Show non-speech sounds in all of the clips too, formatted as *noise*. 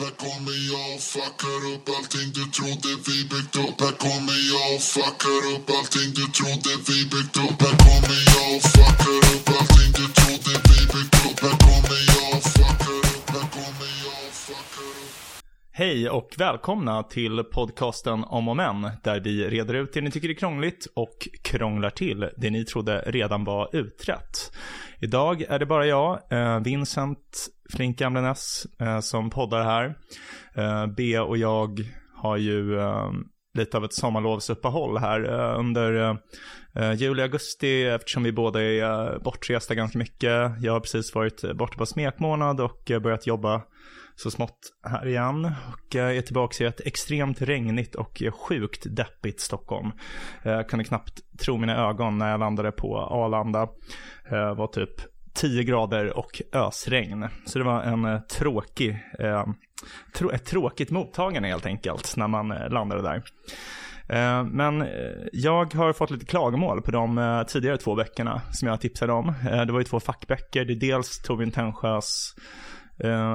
Här kommer jag och fuckar upp allting du trodde vi byggt upp. Här kommer jag och fuckar upp allting du trodde vi byggt upp. Här kommer jag och fuckar upp allting du trodde vi byggt upp. Här kommer jag och fuckar upp, här kommer jag och fuckar upp. Hej och välkomna till podcasten Om och Men, där vi reder ut det ni tycker är krångligt och krånglar till det ni trodde redan var utrett. Idag är det bara jag, eh, Vincent Flink Gamlenäs, eh, som poddar här. Eh, B och jag har ju eh, lite av ett sommarlovsuppehåll här eh, under eh, juli, augusti eftersom vi båda är bortresta ganska mycket. Jag har precis varit borta på smekmånad och börjat jobba så smått här igen. Och jag är tillbaka i ett extremt regnigt och sjukt deppigt Stockholm. Jag kunde knappt tro mina ögon när jag landade på Arlanda. Det var typ 10 grader och ösregn. Så det var en eh, tråkig, eh, ett tråkigt mottagande helt enkelt när man eh, landade där. Eh, men jag har fått lite klagomål på de tidigare två böckerna som jag tipsade om. Det var ju två fackböcker. Det är dels Torbjörn Tännsjös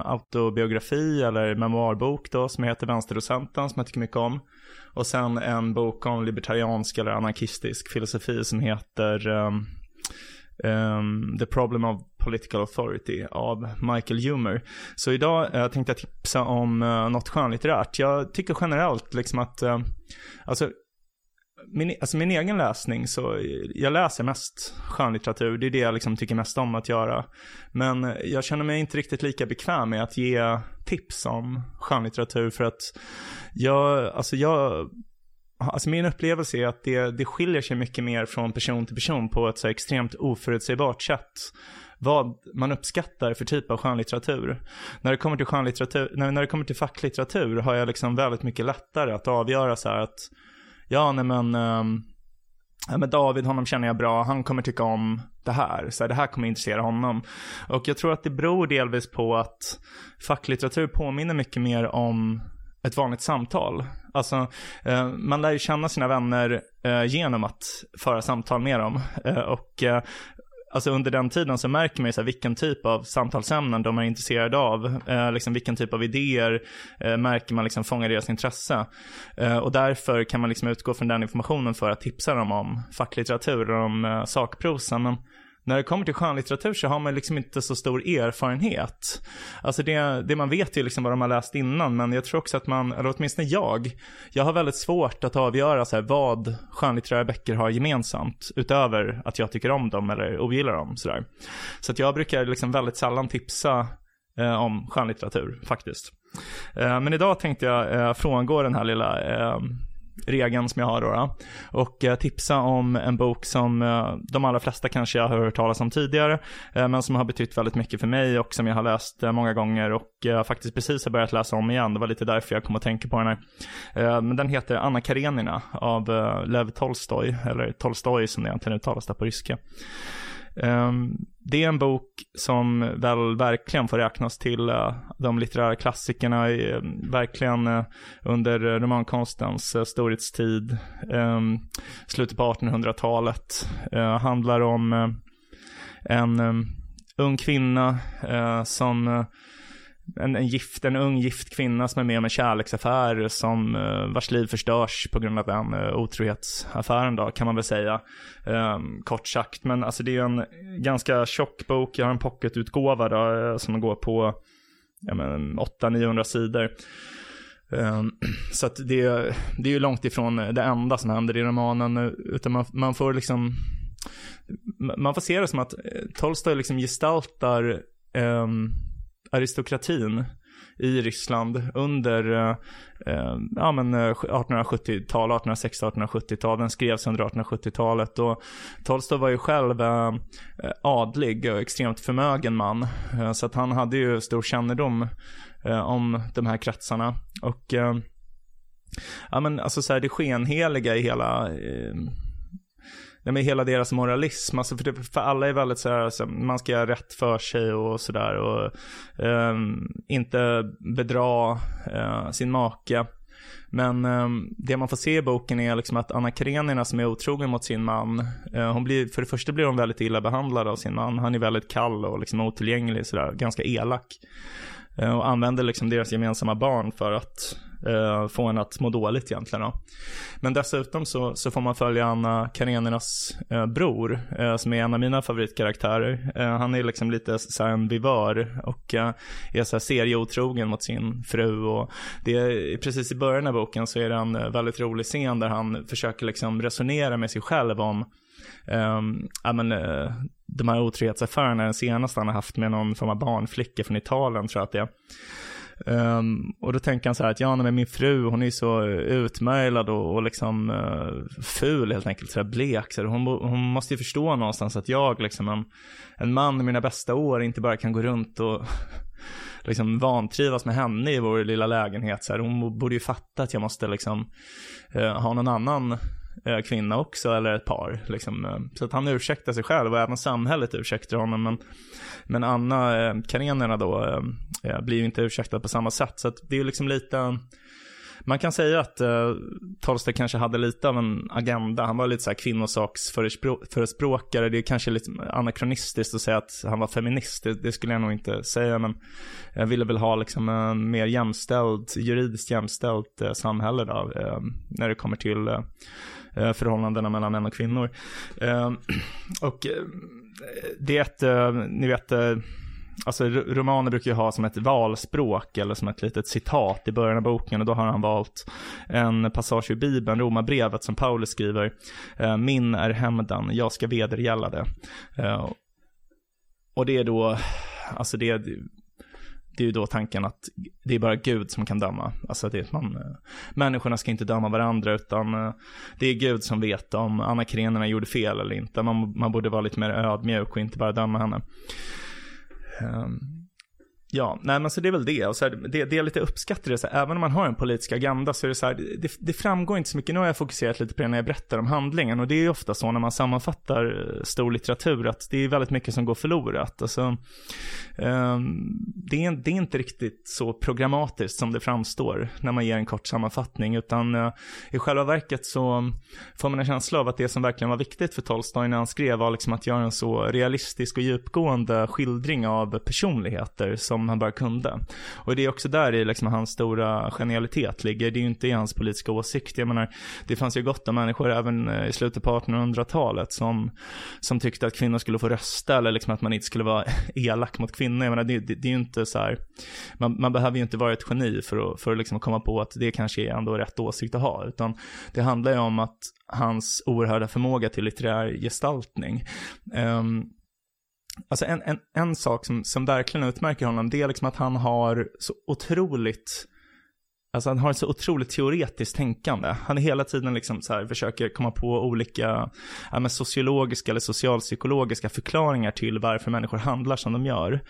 autobiografi eller memoarbok då som heter Vänsterdocenten som jag tycker mycket om. Och sen en bok om libertariansk eller anarkistisk filosofi som heter um, The Problem of Political Authority av Michael Humer. Så idag uh, tänkte jag tipsa om uh, något skönlitterärt. Jag tycker generellt liksom att, uh, alltså min, alltså min egen läsning så, jag läser mest skönlitteratur. Det är det jag liksom tycker mest om att göra. Men jag känner mig inte riktigt lika bekväm med att ge tips om skönlitteratur för att jag, alltså jag Alltså min upplevelse är att det, det skiljer sig mycket mer från person till person på ett så extremt oförutsägbart sätt. Vad man uppskattar för typ av skönlitteratur. När det kommer till skönlitteratur, när, när det kommer till facklitteratur har jag liksom väldigt mycket lättare att avgöra så här att ja, nej men, um, ja, men David, honom känner jag bra, han kommer tycka om det här, så här, det här kommer intressera honom. Och jag tror att det beror delvis på att facklitteratur påminner mycket mer om ett vanligt samtal. Alltså, eh, man lär ju känna sina vänner eh, genom att föra samtal med dem. Eh, och eh, alltså under den tiden så märker man ju så här, vilken typ av samtalsämnen de är intresserade av. Eh, liksom vilken typ av idéer eh, märker man liksom fångar deras intresse. Eh, och därför kan man liksom utgå från den informationen för att tipsa dem om facklitteratur och om eh, sakprosa. Men när det kommer till skönlitteratur så har man liksom inte så stor erfarenhet. Alltså det, det man vet är liksom vad de har läst innan, men jag tror också att man, eller åtminstone jag, jag har väldigt svårt att avgöra så här, vad skönlitterära böcker har gemensamt, utöver att jag tycker om dem eller ogillar dem. Så, där. så att jag brukar liksom väldigt sällan tipsa eh, om skönlitteratur, faktiskt. Eh, men idag tänkte jag eh, frångå den här lilla eh, regeln som jag har då. då och eh, tipsa om en bok som eh, de allra flesta kanske jag har hört talas om tidigare. Eh, men som har betytt väldigt mycket för mig och som jag har läst eh, många gånger och eh, faktiskt precis har börjat läsa om igen. Det var lite därför jag kom att tänka på den här. Eh, men den heter Anna Karenina av Lev Tolstoj, eller Tolstoj som det egentligen uttalas där på ryska. Ehm, det är en bok som väl verkligen får räknas till eh, de litterära klassikerna, ehm, verkligen eh, under romankonstens eh, storhetstid, ehm, slutet på 1800-talet. handlar om en ung kvinna som en, en, gift, en ung gift kvinna som är med om en kärleksaffär som eh, vars liv förstörs på grund av den eh, otrohetsaffären då kan man väl säga. Um, kort sagt, men alltså det är en ganska tjock bok. Jag har en pocketutgåva då eh, som går på ja, 800-900 sidor. Um, *clears throat* så att det, det är ju långt ifrån det enda som händer i romanen, utan man, man får liksom man får se det som att Tolstoj liksom gestaltar um, aristokratin i Ryssland under eh, eh ja, 1870-tal, 1860 1870-tal. Den skrevs under 1870-talet och Tolstoj var ju själv eh, adlig och extremt förmögen man. Eh, så att han hade ju stor kännedom eh, om de här kretsarna. Och eh, ja, men alltså så här, det skenheliga i hela eh, nej, men hela deras moralism. Alltså för, det, för alla är väldigt så här, alltså, man ska göra rätt för sig och sådär. Och um, inte bedra uh, sin make. Men um, det man får se i boken är liksom att Anna Karenina som är otrogen mot sin man, uh, hon blir, för det första blir hon väldigt illa behandlad av sin man. Han är väldigt kall och liksom otillgänglig sådär, ganska elak. Eh, och använder liksom deras gemensamma barn för att eh, få en att må dåligt egentligen. Då. Men dessutom så, så får man följa Anna Karenernas eh, bror, eh, som är en av mina favoritkaraktärer. Eh, han är liksom lite såhär en vivör och eh, är såhär serieotrogen mot sin fru. Och det är, precis i början av boken så är det en eh, väldigt rolig scen där han försöker liksom resonera med sig själv om Um, ja, men, uh, de här otrohetsaffärerna, den senaste han har haft med någon form av barnflicka från Italien tror jag att det är. Um, och då tänker han så här att ja, men min fru hon är så utmärglad och, och liksom uh, ful helt enkelt, så här blek. Så hon, hon måste ju förstå någonstans att jag liksom en, en man i mina bästa år inte bara kan gå runt och *laughs* liksom vantrivas med henne i vår lilla lägenhet. Så här, hon borde ju fatta att jag måste liksom uh, ha någon annan Eh, kvinna också, eller ett par. Liksom. Eh, så att han ursäktar sig själv och även samhället ursäktar honom. Men, men Anna, eh, Karenerna då, blir ju inte ursäktad på samma sätt. Så att det är ju liksom lite, man kan säga att eh, Tolstoj kanske hade lite av en agenda. Han var lite så här kvinnosaksförespråkare. Det är kanske lite anakronistiskt att säga att han var feminist. Det, det, skulle jag nog inte säga. Men jag ville väl ha liksom en mer jämställd, juridiskt jämställt eh, samhälle då. eh, när det kommer till Eh, eh förhållandena mellan män och kvinnor. Eh, *clears throat* och eh, det är ett, eh, ni vet, eh, Alltså romaner brukar ju ha som ett valspråk eller som ett litet citat i början av boken och då har han valt en passage ur Bibeln, Romarbrevet som Paulus skriver. Eh, Min är hämnden, jag ska vedergälla det. Eh, och det är då, alltså det, det är ju då tanken att det är bara Gud som kan döma. Alltså det är man, eh, människorna ska inte döma varandra utan det är Gud som vet om Anna Karenina gjorde fel eller inte. Man, man borde vara lite mer ödmjuk och inte bara döma henne. Um, Ja, nej men så det är väl det. Och så här, det, det jag lite uppskattar det, så här, även om man har en politisk agenda så är det så här, det, det, framgår inte så mycket. Nu har jag fokuserat lite på det när jag berättar om handlingen. Och det är ju ofta så när man sammanfattar eh, stor litteratur att det är väldigt mycket som går förlorat. Alltså, um, det, är, det är inte riktigt så programmatiskt som det framstår när man ger en kort sammanfattning. Utan uh, i själva verket så får man en känsla av att det som verkligen var viktigt för Tolstoj när han skrev var liksom att göra en så realistisk och djupgående skildring av personligheter som han bara kunde. Och det är också där i liksom hans stora genialitet ligger. Det är ju inte i hans politiska åsikt. Jag menar, det fanns ju gott om människor även eh, i slutet på 1800-talet som, som tyckte att kvinnor skulle få rösta eller liksom att man inte skulle vara *laughs* elak mot kvinnor. Jag menar, det, det, det är ju inte så här, man, man, behöver ju inte vara ett geni för att, för att liksom komma på att det kanske är ändå rätt åsikt att ha, utan det handlar ju om att hans oerhörda förmåga till litterär gestaltning. Um, Alltså en, en, en sak som, som verkligen utmärker honom, det är liksom att han har så otroligt Alltså han har ett så otroligt teoretiskt tänkande. Han är hela tiden liksom så här, försöker komma på olika ja, men sociologiska eller socialpsykologiska förklaringar till varför människor handlar som de gör.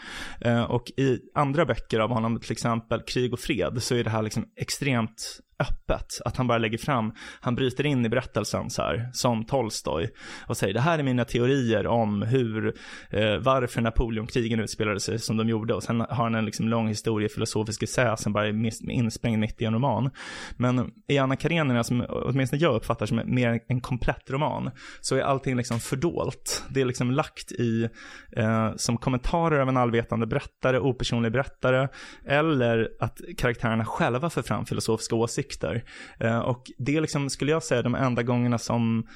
Eh, och i andra böcker av honom, till exempel Krig och fred, så är det här liksom extremt öppet. Att han bara lägger fram, han bryter in i berättelsen så här, som Tolstoj. Och säger det här är mina teorier om hur, eh, varför Napoleonkrigen utspelade sig som de gjorde. Och sen har han en liksom lång historiefilosofisk essä som bara är insprängd mitt i en roman. Men i Anna Karenina, som åtminstone jag uppfattar som mer en komplett roman, så är allting liksom fördolt. Det är liksom lagt i, eh, som kommentarer av en allvetande berättare, opersonlig berättare, eller att karaktärerna själva för fram filosofiska åsikter konflikter. Eh, och det liksom, skulle jag säga, de enda gångerna som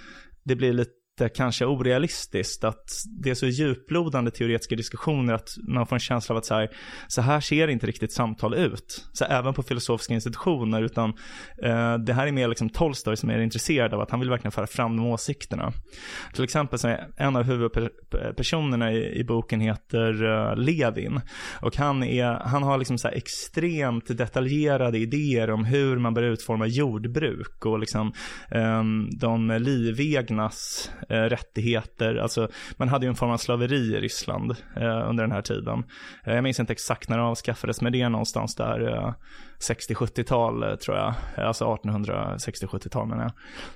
det blir lite lite kanske orealistiskt. Att det är så djuplodande teoretiska diskussioner att man får en känsla av att så här, så här ser inte riktigt samtal ut. Så även på filosofiska institutioner, utan eh, det här är mer liksom Tolstoj som är intresserad av att han vill verkligen föra fram de åsikterna. Till exempel så är en av huvudpersonerna i, i boken heter uh, Levin. Och han, är, han har liksom så här extremt detaljerade idéer om hur man bör utforma jordbruk och liksom um, de livegnas eh, rättigheter. Alltså, man hade ju en form av slaveri i Ryssland eh, under den här tiden. Eh, jag minns inte exakt när det avskaffades, men det är någonstans där eh, 60-70-tal eh, tror jag. Eh, alltså 1860-70-tal menar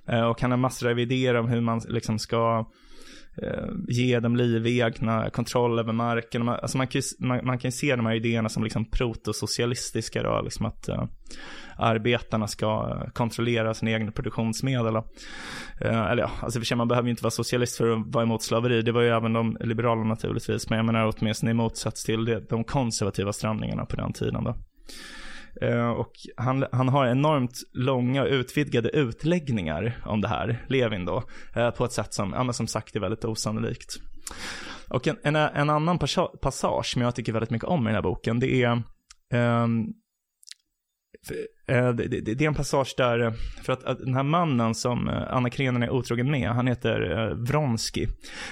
jag. Eh, och han har massor av idéer om hur man liksom ska Eh, ge dem livegna, kontroll över marken. Man, alltså man, kan ju, man, man kan ju se de här idéerna som liksom protosocialistiska då, liksom att uh, arbetarna ska eh, kontrollera sina egna produktionsmedel. Uh, eller ja, alltså för sig, man behöver ju inte vara socialist för att vara emot slaveri. Det var ju även de liberala naturligtvis, men jag menar åtminstone i motsats till det, de konservativa strömningarna på den tiden då. Eh, och han, han har enormt långa och utvidgade utläggningar om det här, Levin då, eh, på ett sätt som, ja men som sagt är väldigt osannolikt. Och en, en, en annan passage som jag tycker väldigt mycket om i den här boken, det är um, det, är en passage där, för att, den här mannen som Anna Krenin är otrogen med, han heter Vronsky.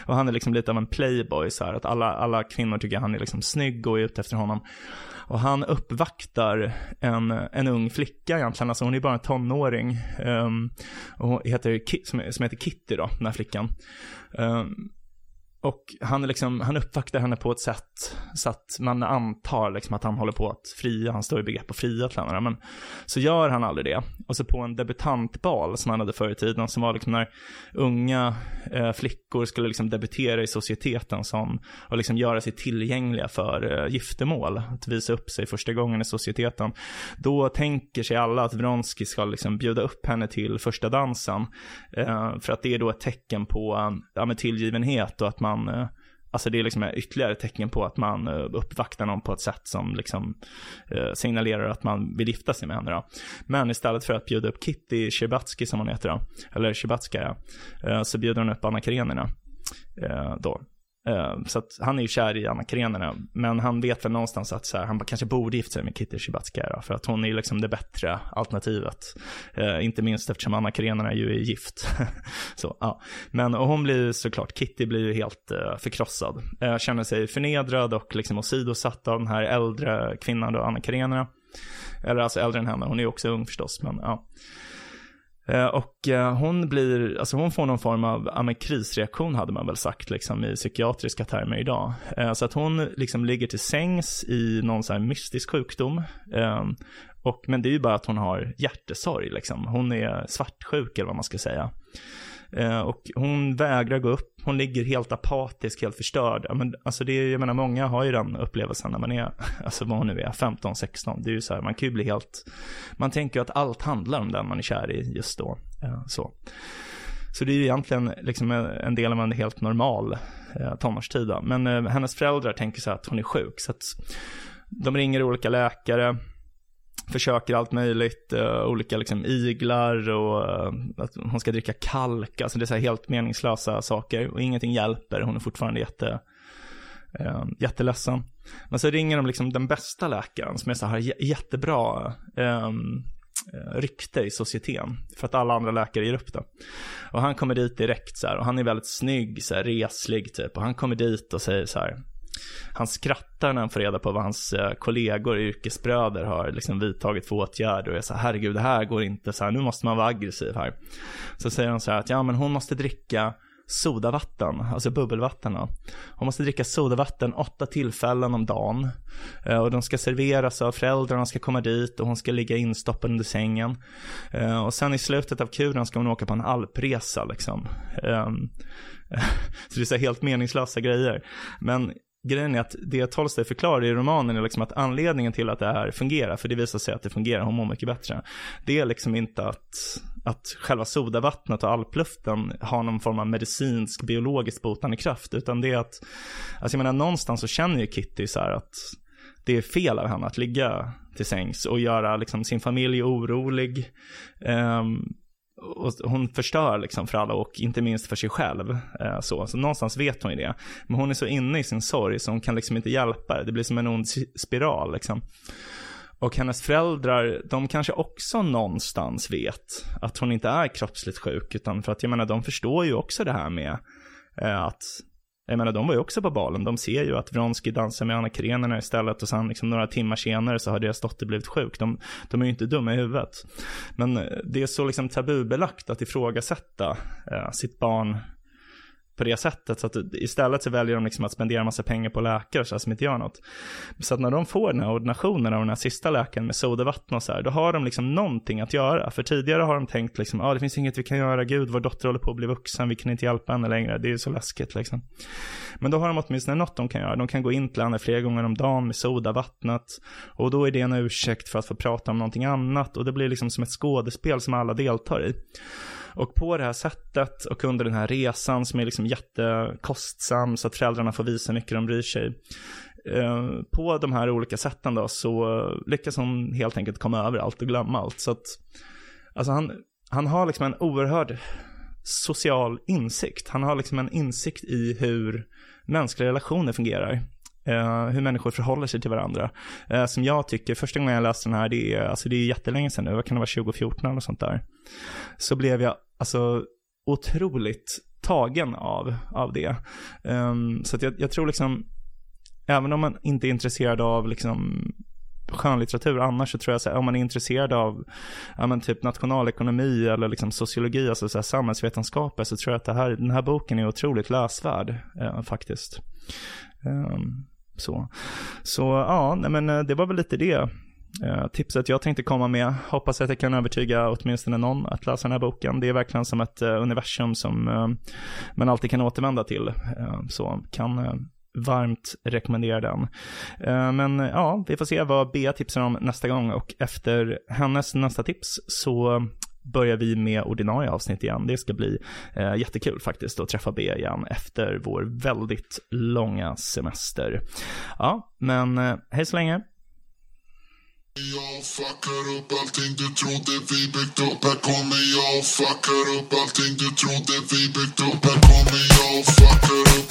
Och han är liksom lite av en playboy så här, att alla, alla kvinnor tycker han är liksom snygg och är ute efter honom. Och han uppvaktar en, en ung flicka egentligen, alltså hon är bara en tonåring. Um, och heter, som, som heter Kitty då, den här flickan. Um, och han, liksom, han uppvaktar henne på ett sätt så att man antar liksom att han håller på att fria, han står i begrepp att fria till henne. Men så gör han aldrig det. Och så på en debutantbal som han hade förr i tiden, som var liksom när unga eh, flickor skulle liksom debutera i societeten som, och liksom göra sig tillgängliga för eh, giftermål, att visa upp sig första gången i societeten. Då tänker sig alla att Vronsky ska liksom bjuda upp henne till första dansen. Eh, för att det är då ett tecken på ja, med tillgivenhet och att man man, eh, alltså det är liksom ytterligare tecken på att man eh, uppvaktar någon på ett sätt som liksom eh, signalerar att man vill gifta sig med henne då. Men istället för att bjuda upp Kitty Shebatsky som hon heter då, eller Sherbatskaya, så bjuder hon upp Anna Karenina då. Eh, så att han är ju kär i Anna Karenina, men han vet väl någonstans att så här, han kanske borde gifta sig med Kitty Szybatskaya, för att hon är ju liksom det bättre alternativet. Eh, inte minst eftersom Anna Karenina ju är gift. *laughs* så, ja. Men och hon blir såklart, Kitty blir ju helt eh, förkrossad. Eh, känner sig förnedrad och liksom åsidosatt av den här äldre kvinnan då, Anna Karenina. Eller alltså äldre än henne, hon är ju också ung förstås, men ja. Eh, och eh, hon blir, alltså hon får någon form av ja, krisreaktion hade man väl sagt liksom i psykiatriska termer idag. Eh, så att hon liksom ligger till sängs i någon så här mystisk sjukdom. Ehm, och, men det är ju bara att hon har hjärtesorg liksom. Hon är svartsjuk eller vad man ska säga. Eh, och hon vägrar gå upp, hon ligger helt apatisk, helt förstörd. men, alltså det är, jag menar, många har ju den upplevelsen när man är, *laughs* alltså vad hon nu är, 15, 16. Det är ju så här, man kan ju bli helt, man tänker ju att allt handlar om den man är kär i just då. Eh, så. Så det är ju egentligen liksom en del av en helt normal eh, tonårstid. Men eh, hennes föräldrar tänker så att hon är sjuk. Så att de ringer olika läkare försöker allt möjligt, uh, olika liksom iglar och uh, att hon ska dricka kalk, alltså det är så helt meningslösa saker och ingenting hjälper, hon är fortfarande jätte, uh, jätteledsen. Men så ringer de liksom den bästa läkaren som är så här jättebra um, rykte i societeten. För att alla andra läkare ger upp det. Och han kommer dit direkt så här, och han är väldigt snygg, så här, reslig typ. Och han kommer dit och säger så här, han skrattar när han får reda på vad hans eh, kollegor, yrkesbröder har liksom vidtagit för åtgärder och är så här, herregud det här går inte så här, nu måste man vara aggressiv här. Så säger han så här att ja men hon måste dricka sodavatten, alltså bubbelvatten. Då. Hon måste dricka sodavatten åtta tillfällen om dagen. Eh, och de ska serveras av föräldrarna, ska komma dit och hon ska ligga instoppad under sängen. Eh, och sen i slutet av kuren ska hon åka på en alpresa liksom. Ehm, *laughs* så det är så helt meningslösa grejer. Men grejen är att det Tolstoj förklarar i romanen är liksom att anledningen till att det här fungerar, för det visar sig att det fungerar, hon mår mycket bättre. Det är liksom inte att, att själva sodavattnet och alpluften har någon form av medicinsk, biologisk botande kraft, utan det är att, alltså jag menar någonstans så känner ju Kitty så här att det är fel av henne att ligga till sängs och göra liksom sin familj orolig. Um, och hon förstör liksom för alla och inte minst för sig själv. Eh, så. så någonstans vet hon ju det. Men hon är så inne i sin sorg så hon kan liksom inte hjälpa det. Det blir som en ond spiral liksom. Och hennes föräldrar, de kanske också någonstans vet att hon inte är kroppsligt sjuk. Utan för att jag menar, de förstår ju också det här med eh, att jag menar, de var ju också på balen. De ser ju att Vronsky dansar med Anna Karenina istället och sen liksom några timmar senare så har deras dotter blivit sjuk. De, de är ju inte dumma i huvudet. Men eh, det är så liksom tabubelagt att ifrågasätta eh, sitt barn på det sättet. Så att istället så väljer de liksom att spendera massa pengar på läkare så här, som inte gör något. Så att när de får den här ordinationen av den här sista läkaren med sodavatten och så här, då har de liksom någonting att göra. För tidigare har de tänkt liksom, ja ah, det finns inget vi kan göra, gud vår dotter håller på att bli vuxen, vi kan inte hjälpa henne längre, det är så läskigt liksom. Men då har de åtminstone något de kan göra. De kan gå in till henne flera gånger om dagen med sodavattnet. Och då är det en ursäkt för att få prata om någonting annat. Och det blir liksom som ett skådespel som alla deltar i. Och på det här sättet och under den här resan som är liksom jättekostsam så att föräldrarna får visa hur mycket de bryr sig. Eh, på de här olika sätten då så lyckas hon helt enkelt komma över allt och glömma allt. Så att, alltså han, han har liksom en oerhörd social insikt. Han har liksom en insikt i hur mänskliga relationer fungerar. Uh, hur människor förhåller sig till varandra. Uh, som jag tycker, första gången jag läste den här, det är, alltså det är jättelänge sedan nu, vad kan det vara, 2014 eller sånt där. Så blev jag alltså otroligt tagen av, av det. Um, så att jag, jag tror liksom, även om man inte är intresserad av liksom skönlitteratur annars så tror jag så här, om man är intresserad av ja, men typ nationalekonomi eller liksom sociologi, alltså så här, samhällsvetenskaper så tror jag att det här, den här boken är otroligt läsvärd uh, faktiskt. Um, så. så ja, nej, men eh, det var väl lite det. Eh, tipset jag tänkte komma med. Hoppas att jag kan övertyga åtminstone någon att läsa den här boken. Det är verkligen som ett eh, universum som man alltid kan återvända till. så kan varmt rekommendera den. Men ja, vi får se vad Bea tipsar om nästa gång och efter hennes nästa tips så börjar vi med ordinarie avsnitt igen. Det ska bli eh, jättekul faktiskt att träffa B igen efter vår väldigt långa semester. Ja, men eh, hej så länge. Jag fuckar upp allting du trodde vi byggt upp Här kommer jag och fuckar upp allting du trodde vi byggt upp Här kommer jag och fuckar upp